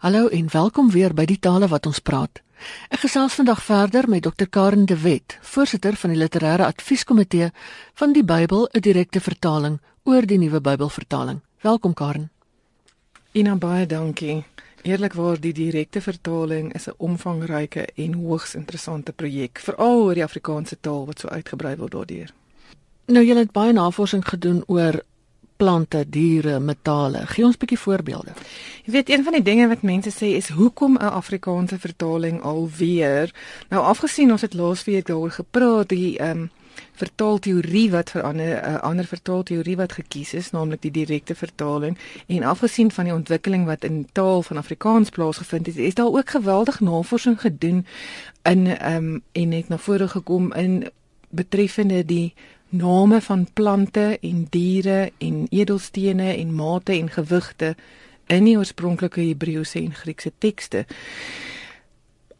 Hallo en welkom weer by die tale wat ons praat. Ek gesels vandag verder met Dr Karen de Wet, voorsitter van die literêre advieskomitee van die Bybel, 'n direkte vertaling oor die nuwe Bybelvertaling. Welkom Karen. Ina baie dankie. Eerlikwaar die direkte vertaling is 'n omvangryke en hoogs interessante projek, veral oor die Afrikaanse taal wat so uitgebrei word daardeur. Nou jy het baie navorsing gedoen oor plante, diere, metale. Gee ons 'n bietjie voorbeelde. Jy weet een van die dinge wat mense sê is hoekom 'n Afrikaanse vertaling alweer? Nou afgesien ons het laasweek daaroor gepraat, die ehm um, vertaalteorie wat vir 'n ander uh, ander vertaalteorie wat gekies is, naamlik die direkte vertaling en afgesien van die ontwikkeling wat in taal van Afrikaans plaasgevind het, is daar ook geweldig navorsing gedoen in ehm um, en het na vore gekom in betreffende die name van plante en diere en edelstene en mate en gewigte in die oorspronklike Hebreëse en Griekse tekste.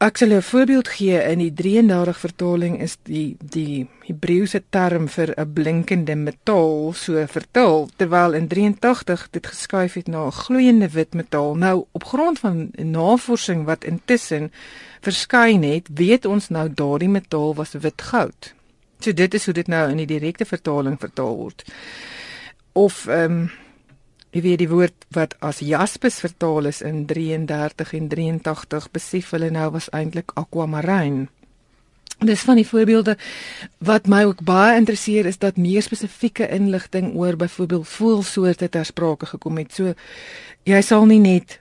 Ek sal 'n voorbeeld gee in die 33 vertaling is die die Hebreëse term vir 'n blinkende metaal so vertaal terwyl in 83 dit geskuif het na 'n gloeiende wit metaal. Nou op grond van navorsing wat intussen verskyn het, weet ons nou daardie metaal was wit goud. So dit is hoe dit nou in die direkte vertaling vertaal word. Of ehm um, jy weet die woord wat as jaspis vertaal is in 33 en 83 besef hulle nou was eintlik aquamarine. Dis van die voorbeelde wat my ook baie interesseer is dat meer spesifieke inligting oor byvoorbeeld voelsoorte ter sprake gekom het. So jy sal nie net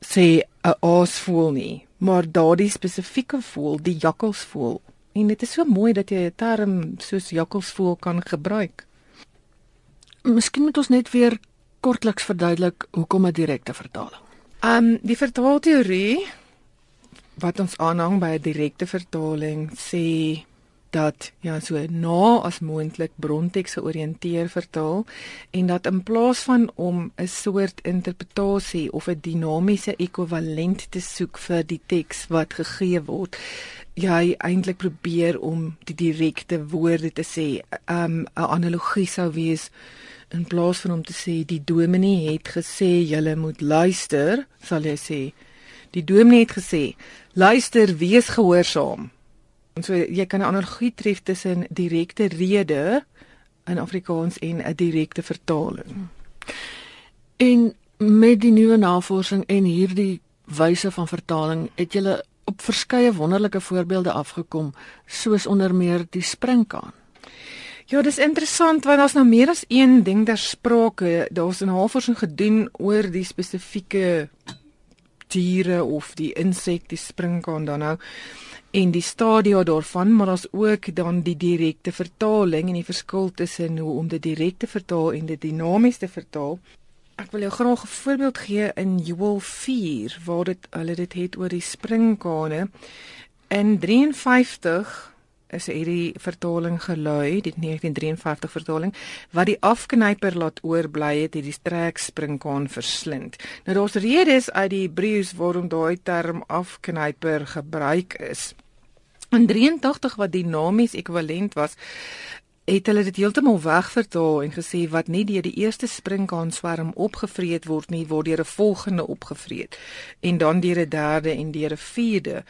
sê 'n aasvoël nie, maar daardie spesifieke voël, die jakkalsvoël En dit is so mooi dat jy 'n term soos jakkalsvoël kan gebruik. Miskien moet ons net weer kortliks verduidelik hoekom 'n direkte vertaling. Um die vertaalteorie wat ons aanhang by 'n direkte vertaling sê dat ja so na as moontlik bronteks georiënteer vertaal en dat in plaas van om 'n soort interpretasie of 'n dinamiese ekwivalent te soek vir die teks wat gegee word jy eintlik probeer om die direkte woorde te sê. Um 'n analogie sou wees in plaas van om te sê die dominee het gesê julle moet luister sal jy sê. Die dominee het gesê luister wees gehoorsaam En so jy kan 'n analogie tref tussen direkte rede in Afrikaans en 'n direkte vertaling. En met die nuwe navorsing en hierdie wyse van vertaling het jy op verskeie wonderlike voorbeelde afgekom soos onder meer die springkaan. Ja, dis interessant want daar's nou meer as een ding ter sprake. Daar's 'n navorsing gedoen oor die spesifieke diere of die insek, die springkaan dan nou en die stadia daarvan, maar daar's ook dan die direkte vertaling en die verskil tussen hoe om dit direk te vertaal en dit dinamies te vertaal. Ek wil jou graag 'n voorbeeld gee in Joel 4 waar dit hulle dit het oor die springkane. In 53 is hierdie vertaling gelui, die 1953 vertaling, wat die afknyper laat oorbly het, het die strek springkaan verslind. Nou daar's redes uit die Hebreëus waarom daai term afknyper gebruik is. In 83 wat dinamies ekwivalent was, het hulle dit heeltemal wegvertaal en gesê wat nie deur die eerste springkaan swerm opgevreet word nie, word deur 'n volgende opgevreet en dan deur 'n derde en deur 'n vierde.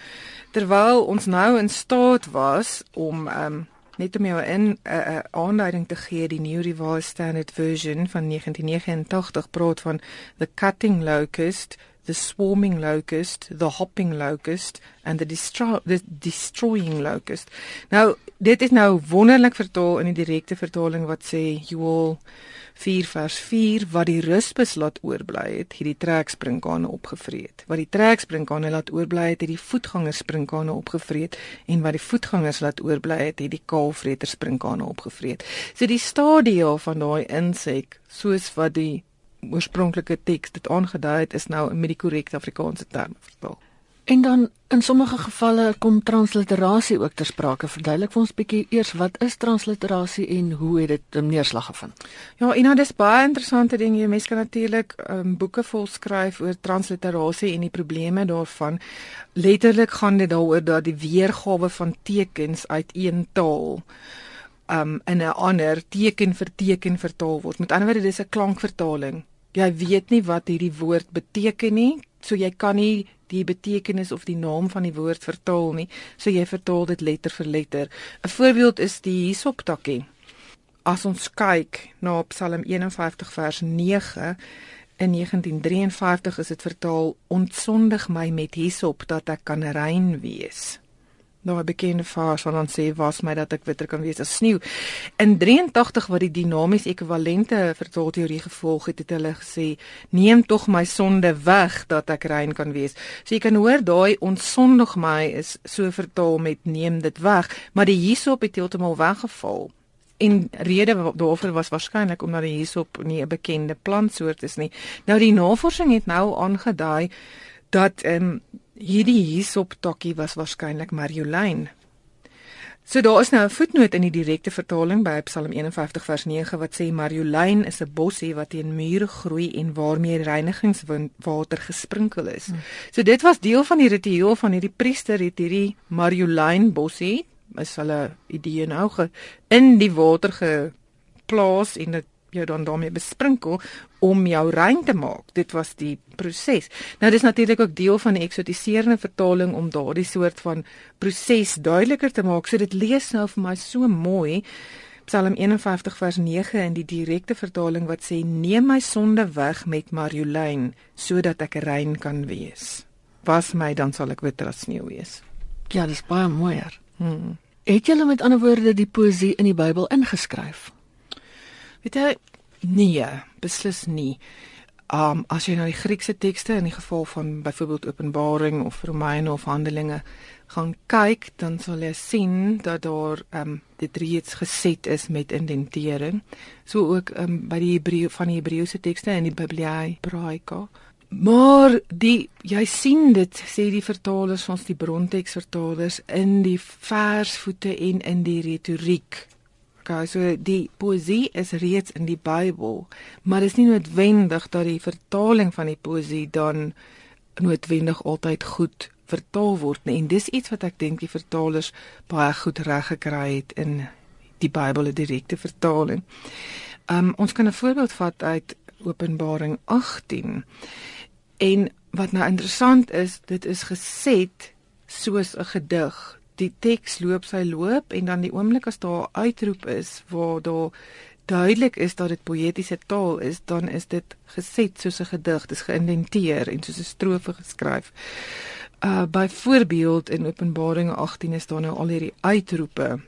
Terwyl ons nou in staat was om um, net om jou 'n uh, uh, aanduiding te gee, die New Revised Standard Version van 1989 praat van the cutting locust the swarming locust, the hopping locust and the, the destroying locust. Nou dit is nou wonderlik vertaal in die direkte vertaling wat sê Joel 4 vers 4 wat die ruspus laat oorbly het, hierdie trekspringkane opgevreet. Wat die trekspringkane laat oorbly het, het die voetgangerspringkane opgevreet en wat die voetgangers laat oorbly het, het die kaalvreterspringkane opgevreet. So die stadia van daai insek soos wat die oorspronklike teks dit aangedui het is nou met die korrekte Afrikaanse term vertaal. En dan in sommige gevalle kom transliterasie ook ter sprake. Verduidelik vir ons bietjie eers wat is transliterasie en hoe het dit 'n neerslag gevind? Ja, en nou dis baie interessante ding. Jy mens kan natuurlik um, boeke vol skryf oor transliterasie en die probleme daarvan. Letterlik gaan dit daaroor dat die weergawe van tekens uit een taal um in 'n ander teken vir teken vertaal word. Met ander woorde, dis 'n klankvertaling. Jy weet nie wat hierdie woord beteken nie, so jy kan nie die betekenis of die naam van die woord vertaal nie, so jy vertaal dit letter vir letter. 'n Voorbeeld is die hisoptakkie. As ons kyk na Psalm 51 vers 9 in 1953 is dit vertaal ontsondig my met hisop dat ek kan rein wees 'n bekende vers wat dan sê was my dat ek witter kan wees as sneeu. In 83 wat die dinamies ekwivalente vertaalteorie gevolg het, het hulle gesê neem tog my sonde weg dat ek rein kan wees. So jy kan hoor daai onsondig my is so vertaal met neem dit weg, maar die hierop het heeltemal weggeval. En rede daarvoor was waarskynlik omdat die hierop nie 'n bekende plantsoort is nie. Nou die navorsing het nou aangedui dat ehm um, Hierdie hierop tokkie was waarskynlik Marjolyn. So daar is nou 'n voetnoot in die direkte vertaling by Psalm 51 vers 9 wat sê Marjolyn is 'n bossie wat teen mure groei en waarmee reinigingswater gesprinkel is. Hmm. So dit was deel van die ritueel van hierdie priester het hierdie Marjolyn bossie is hulle idee nou ge in die water geplaas en dit jou dan daarmee besprinkel om jou rein te maak. Dit was die proses. Nou dis natuurlik ook deel van die eksotiserende vertaling om daardie soort van proses duideliker te maak. So dit lees nou vir my so mooi. Psalm 51 vers 9 in die direkte vertaling wat sê neem my sonde weg met Marjolyn sodat ek rein kan wees. Was my dan sal ek witter as sneeu wees. Ja, dis baie mooier. Hmm. Het jy met ander woorde die poesie in die Bybel ingeskryf? Weet jy nee, beslis nie. Um as jy na die Griekse tekste in die geval van byvoorbeeld Openbaring of Romeine of Handelinge gaan kyk, dan sal jy sien dat daar um dit reeds geset is met indentering. So ook um by die Hebreë van die Hebreëse tekste in die Byblie Hebraika. Maar die jy sien dit sê die vertalers ons die bronteks vertalers in die versvoete en in die retoriek Okay, so die poesie is reeds in die Bybel, maar dit is nie noodwendig dat die vertaling van die poesie dan noodwendig altyd goed vertaal word nie. En dis iets wat ek dink die vertalers baie goed reg gekry het in die Bybel, 'n direkte vertaling. Um ons kan 'n voorbeeld vat uit Openbaring 18. En wat nou interessant is, dit is geset soos 'n gedig die teks loop sy loop en dan die oomblik as daar uitroep is waar daar duidelik is dat dit poëtiese taal is, dan is dit geset soos 'n gedig, dit is geïndenteer en soos 'n strofe geskryf. Uh byvoorbeeld in Openbaring 18 is daar nou al hierdie uitroepe.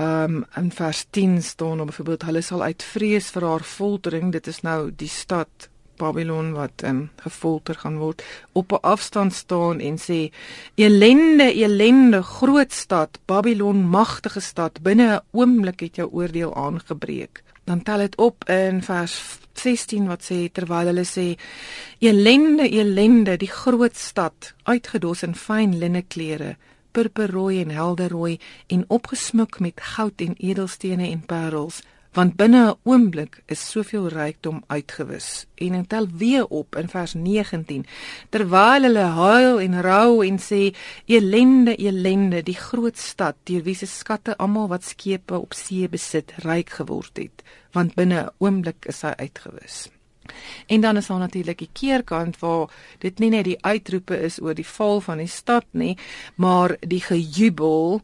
Um in vers 10 staan nou byvoorbeeld hulle sal uit vrees vir haar foltering, dit is nou die stad Babylon wat ehm um, gefolter gaan word op 'n afstand staan en sê elende elende groot stad Babylon magtige stad binne 'n oomblik het jou oordeel aangebreek. Dan tel dit op in vers 16 wat sê terwyl hulle sê elende elende die groot stad uitgedos in fyn linne klere purperrooi en helderrooi en opgesmuk met goud en edelstene en parels want binne 'n oomblik is soveel rykdom uitgewis en dit tel weer op in vers 19 terwyl hulle huil en rou en sê elende elende die groot stad deur wie se skatte almal wat skepe op see besit ryk geword het want binne 'n oomblik is hy uitgewis. En dan is daar natuurlik die keerkant waar dit nie net die uitroepe is oor die val van die stad nie, maar die gejubel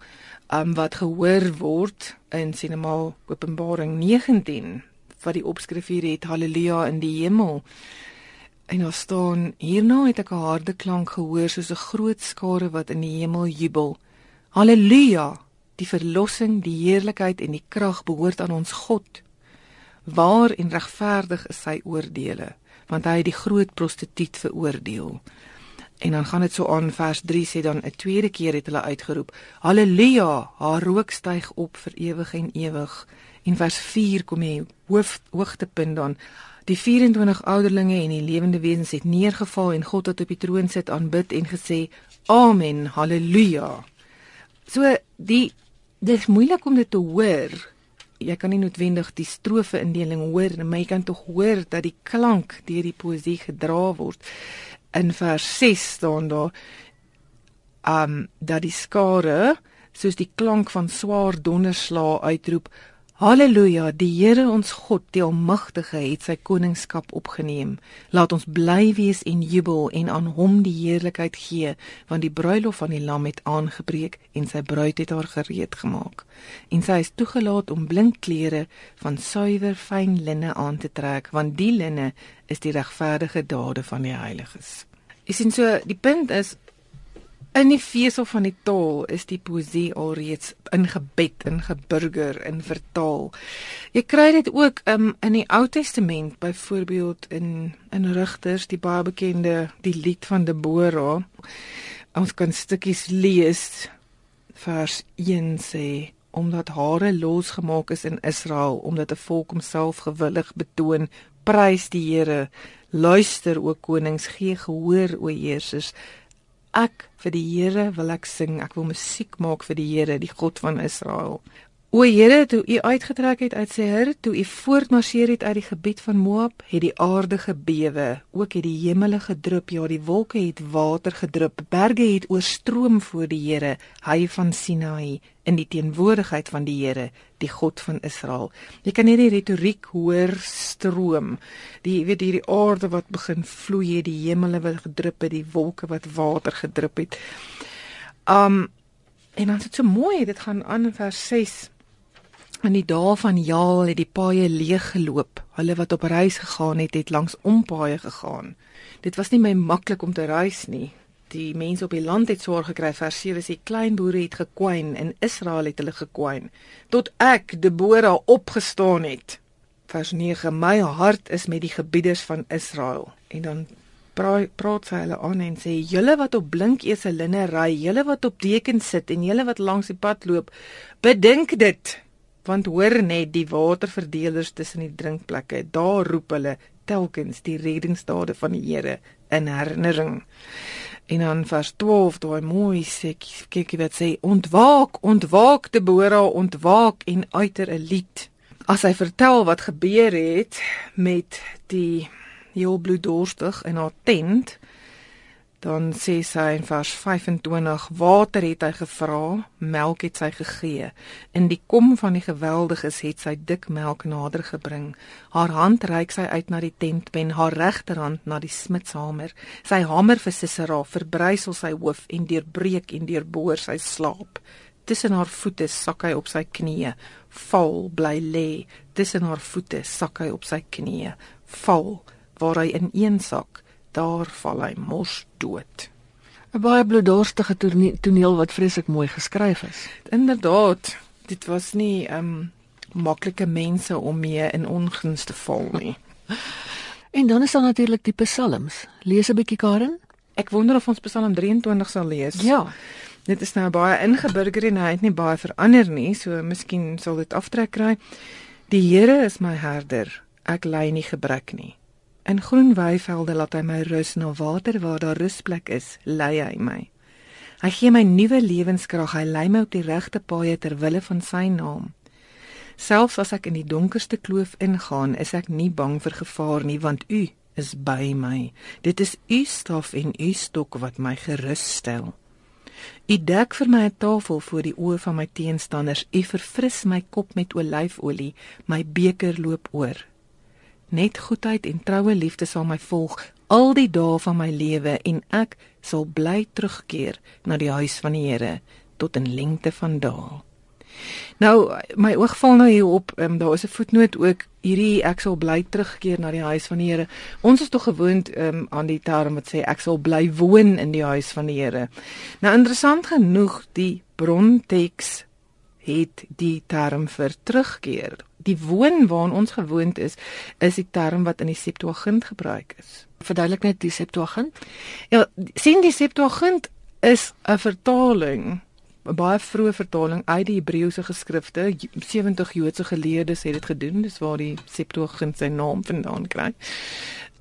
um, wat gehoor word in sinema Openbaring 19 wat die opskrif hier het haleluja in die hemel. En daar staan hierna het ek 'n harde klank gehoor soos 'n groot skare wat in die hemel jubel. Haleluja! Die verlossing, die heerlikheid en die krag behoort aan ons God. Waar en regverdig is sy oordeele, want hy het die groot prostituut veroordeel. En dan gaan dit so aan vers 3 sê dan 'n tweede keer het hulle uitgeroep: Halleluja, haar rook styg op vir ewig en ewig. En vers 4 kom hy hoof hoogtepunt dan. Die 24 ouderlinge en die lewende wesens het neergeval en God wat op die troon sit aanbid en gesê: Amen, halleluja. So die dis moeilik om dit te hoor. Jy kan nie noodwendig die strofe indeling hoor, maar jy kan tog hoor dat die klank deur die poesie gedra word in vers 6 staan daar um dat die skare soos die klank van swaar donderslae uitroep Halleluja, die Here ons God, die Almagtige, het sy koningskap opgeneem. Laat ons bly wees en jubel en aan hom die heerlikheid gee, want die bruilof van die Lam het aangebreek en sy bruid het haar gereed gemaak. En sy is toegelaat om blink klere van suiwer fyn linne aan te trek, want die linne is die regverdige dade van die heiliges. Is in so die punt is In die vesel van die taal is die poesie alreeds ingebed, ingeburger, in vertaal. Jy kry dit ook um, in die Ou Testament, byvoorbeeld in in Rigters, die baie bekende die lied van Debora. Ons kan stukkies lees. Vers 1 sê omdat hare losgemaak is in Israel omdat 'n volk homself gewillig betoon prys die Here luister o konings gee gehoor o heersers Ek vir die Here wil ek sing. Ek wil musiek maak vir die Here, die God van Israel. O Here, toe U uitgetrek het uit Seir, toe U voortmarseer het uit die gebied van Moab, het die aarde gebewe, ook het die hemele gedrup, ja, die wolke het water gedrup, berge het oorstroom voor die Here, hy van Sinaï, in die teenwoordigheid van die Here, die God van Israel. Jy kan hierdie retoriek hoor stroom. Die weet hierdie aarde wat begin vloei, die hemele wat gedrup het, die wolke wat water gedrup het. Um en dan is dit so mooi, dit gaan aan in vers 6. In die dae van Jaal het die paaie leeg geloop. Hulle wat op reis gegaan het, het langs ompaaie gegaan. Dit was nie my maklik om te reis nie. Die mense op die land het swaar gekry. Vers 7 sê klein boere het gekwyn en Israel het hulle gekwyn tot ek Debora opgestaan het. Vers 9 my hart is met die gebieders van Israel. En dan praat praat sy hulle aan en sê julle wat op blink eselinne ry, julle wat op dekens sit en julle wat langs die pad loop, bedink dit want hoor net die waterverdelers tussen die drinkplekke daar roep hulle telkens die reddingsdade van die Here in herinnering. En dan vers 12 daai mooi sê kyk wat sê ontwaak ontwaak te bora ontwaak en uiter 'n lied. As hy vertel wat gebeur het met die heel bloeddorstig in haar tent Dan sê sy in vers 25: Water het hy gevra, melk het sy gegee. In die kom van die geweldiges het sy dik melk nader gebring. Haar hand reik sy uit na die tentpen, haar regterhand na die smidshamer. Sy hamer vir Sisera verbrysel sy hoof en deurbreek en deurboor sy slaap. Tussen haar voete sak hy op sy knieë, val bly lê. Tussen haar voete sak hy op sy knieë, val waar hy in een sak daar val hy mos dood. 'n Baie bloeddorstige toneel wat vreeslik mooi geskryf is. Inderdaad, dit was nie ehm um, maklike mense om mee in ongunst te val nie. en dan is daar natuurlik die psalms. Lees 'n bietjie Karen? Ek wonder of ons Psalm 23 sal lees. Ja. Dit is nou baie ingeburger en hy het nie baie verander nie, so miskien sal dit aftrek kry. Die Here is my herder, ek ly nie gebrek nie. In groen weivelde laat hy my rus na water waar daar rusplek is, lei hy my. Hy gee my nuwe lewenskrag, hy lei my op die regte paaie ter wille van sy naam. Selfs as ek in die donkerste kloof ingaan, is ek nie bang vir gevaar nie, want U is by my. Dit is U staf en U stok wat my gerus stel. U dek vir my 'n tafel voor die oë van my teenstanders. U verfris my kop met olyfolie. My beker loop oor. Net goedheid en troue liefde sal my volg al die dae van my lewe en ek sal bly terugkeer na die huis van die Here tot in lengte van dae. Nou my oog val nou hier op, um, daar is 'n voetnoot ook hierdie ek sal bly terugkeer na die huis van die Here. Ons is tog gewoond um, aan die term wat sê ek sal bly woon in die huis van die Here. Nou interessant genoeg die bronteks het die term vir terugkeer die woon waarna ons gewoond is, is die term wat in die Septuagint gebruik is. Verduidelik net die Septuagint? Ja, sien die Septuagint is 'n vertaling 'n baie vroeë vertaling uit die Hebreëse geskrifte. 70 Joodse geleerdes het dit gedoen, dis waar die Septuagint sy naam vandaan kry.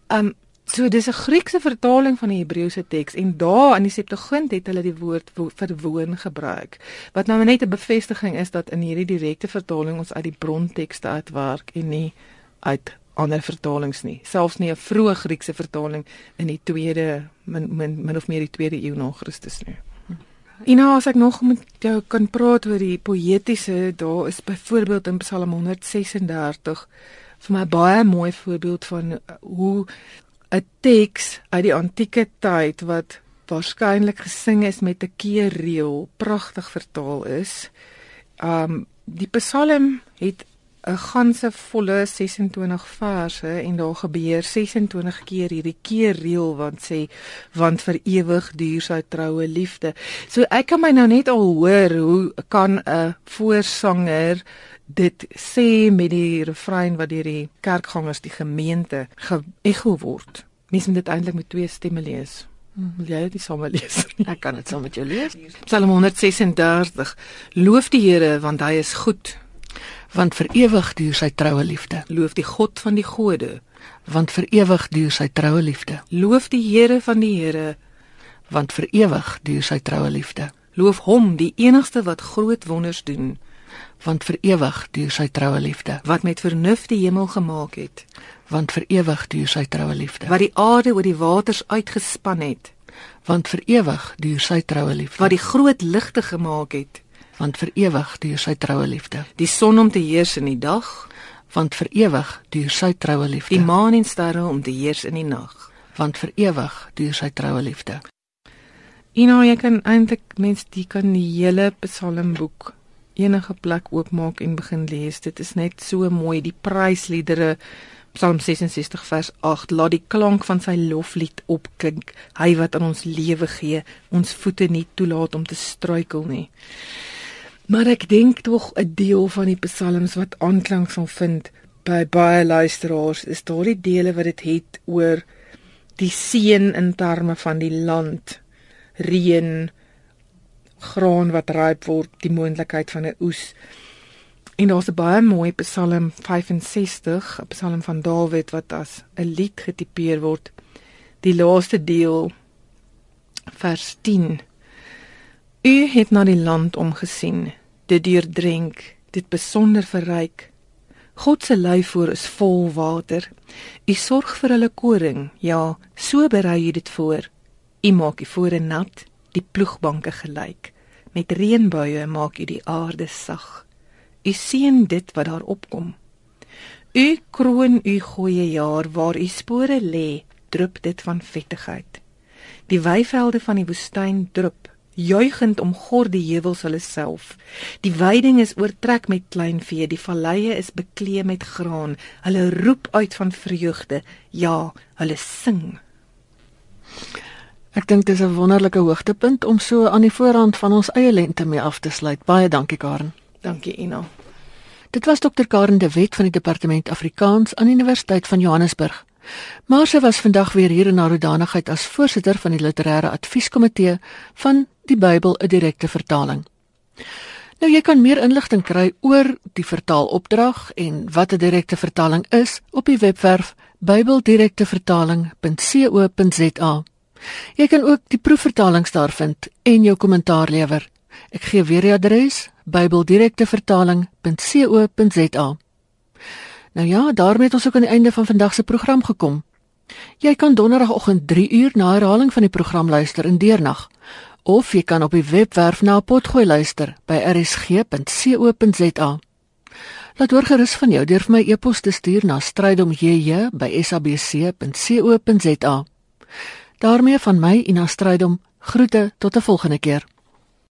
Um So dis 'n Griekse vertaling van die Hebreëse teks en daar in die Septuagint het hulle die woord vir woon gebruik. Wat nou net 'n bevestiging is dat in hierdie direkte vertaling ons uit die brontekste uitwerk en nie uit ander vertalings nie. Selfs nie 'n vroeë Griekse vertaling in die tweede min min, min of meer die tweede eeu na Christus nie. Ina, as ek nog met jou kan praat oor die poëtiese, daar is byvoorbeeld in Psalm 136 vir my baie mooi voorbeeld van hoe 'n teks uit die antieke tyd wat waarskynlik gesing is met 'n keerreël pragtig vertaal is. Um die Psalm het 'n ganse volle 26 verse en daar gebeur 26 keer hierdie keerreël wat sê want vir ewig duur sy troue liefde. So ek kan my nou net al hoor hoe kan 'n voorsanger dit sê met die refrein wat deur die kerkgangers die gemeente geëcho word. Mens moet dit eintlik met twee stemme lees. Hmm, wil jy dit saam lees? Ek kan dit saam met jou lees. Psalm 136. Loof die Here want hy is goed want vir ewig duur sy troue liefde. Loof die God van die gode, want vir ewig duur sy troue liefde. Loof die Here van die Here, want vir ewig duur sy troue liefde. Loof hom, die enigste wat groot wonders doen, want vir ewig duur sy troue liefde. Wat met vernuf die hemel gemaak het, want vir ewig duur sy troue liefde. Wat die aarde oor die waters uitgespan het, want vir ewig duur sy troue liefde. Wat die groot ligte gemaak het, want vir ewig duur sy troue liefde. Die son om te heers in die dag, want vir ewig duur sy troue liefde. Die maan en sterre om te heers in die nag, want vir ewig duur sy troue liefde. Ina, jy kan eintlik mens die kan die hele Psalmboek enige plek oopmaak en begin lees. Dit is net so mooi die prysliedere Psalm 66 vers 8 laat die klank van sy loflied opklink. Hy wat aan ons lewe gee, ons voete nie toelaat om te struikel nie. Maar ek dink tog 'n deel van die psalms wat aanklank sal vind by baie luisteraars is daardie dele wat dit het, het oor die seën in terme van die land, reën, graan wat ryp word, die moontlikheid van 'n oes. En daar's 'n baie mooi Psalm 65, 'n Psalm van Dawid wat as 'n lied getipeer word. Die laaste deel vers 10 U het na die land omgesien, dit deurdrink, dit besonder verryk. God se luifoor is vol water. U sorg vir hulle koring, ja, so berei u dit voor. U maak die voore nat, die ploegbanke gelyk. Met reënbuie maak u die aarde sag. U sien dit wat daar opkom. U kroon u goeie jaar waar u spore lê, drup dit van vettigheid. Die weivelde van die woestyn drup juigend omgord die heuwels hulle self. Die weiding is oortrek met kleinvee, die valleie is bekleë met graan. Hulle roep uit van vreugde. Ja, hulle sing. Ek dink dis 'n wonderlike hoogtepunt om so aan die voorrand van ons eie lente mee af te sluit. Baie dankie Karen. Dankie Ina. Dit was dokter Karen de Wet van die Departement Afrikaans aan Universiteit van Johannesburg. Maar sy was vandag weer hier in haar hoedanigheid as voorsitter van die literêre advieskomitee van die Bybel 'n direkte vertaling. Nou jy kan meer inligting kry oor die vertaalopdrag en wat 'n direkte vertaling is op die webwerf bybeldirektevertaling.co.za. Jy kan ook die proefvertalings daar vind en jou kommentaar lewer. Ek gee weer die adres: bybeldirektevertaling.co.za. Nou ja, daarmee het ons ook aan die einde van vandag se program gekom. Jy kan donderdagoggend 3 uur na herhaling van die program luister in deernag of jy kan op die webwerf na potgooi luister by rsg.co.za. Laat hoor gerus van jou deur vir my e-pos te stuur na strydomjj@sabc.co.za. daarmee van my Ina Strydom groete tot 'n volgende keer.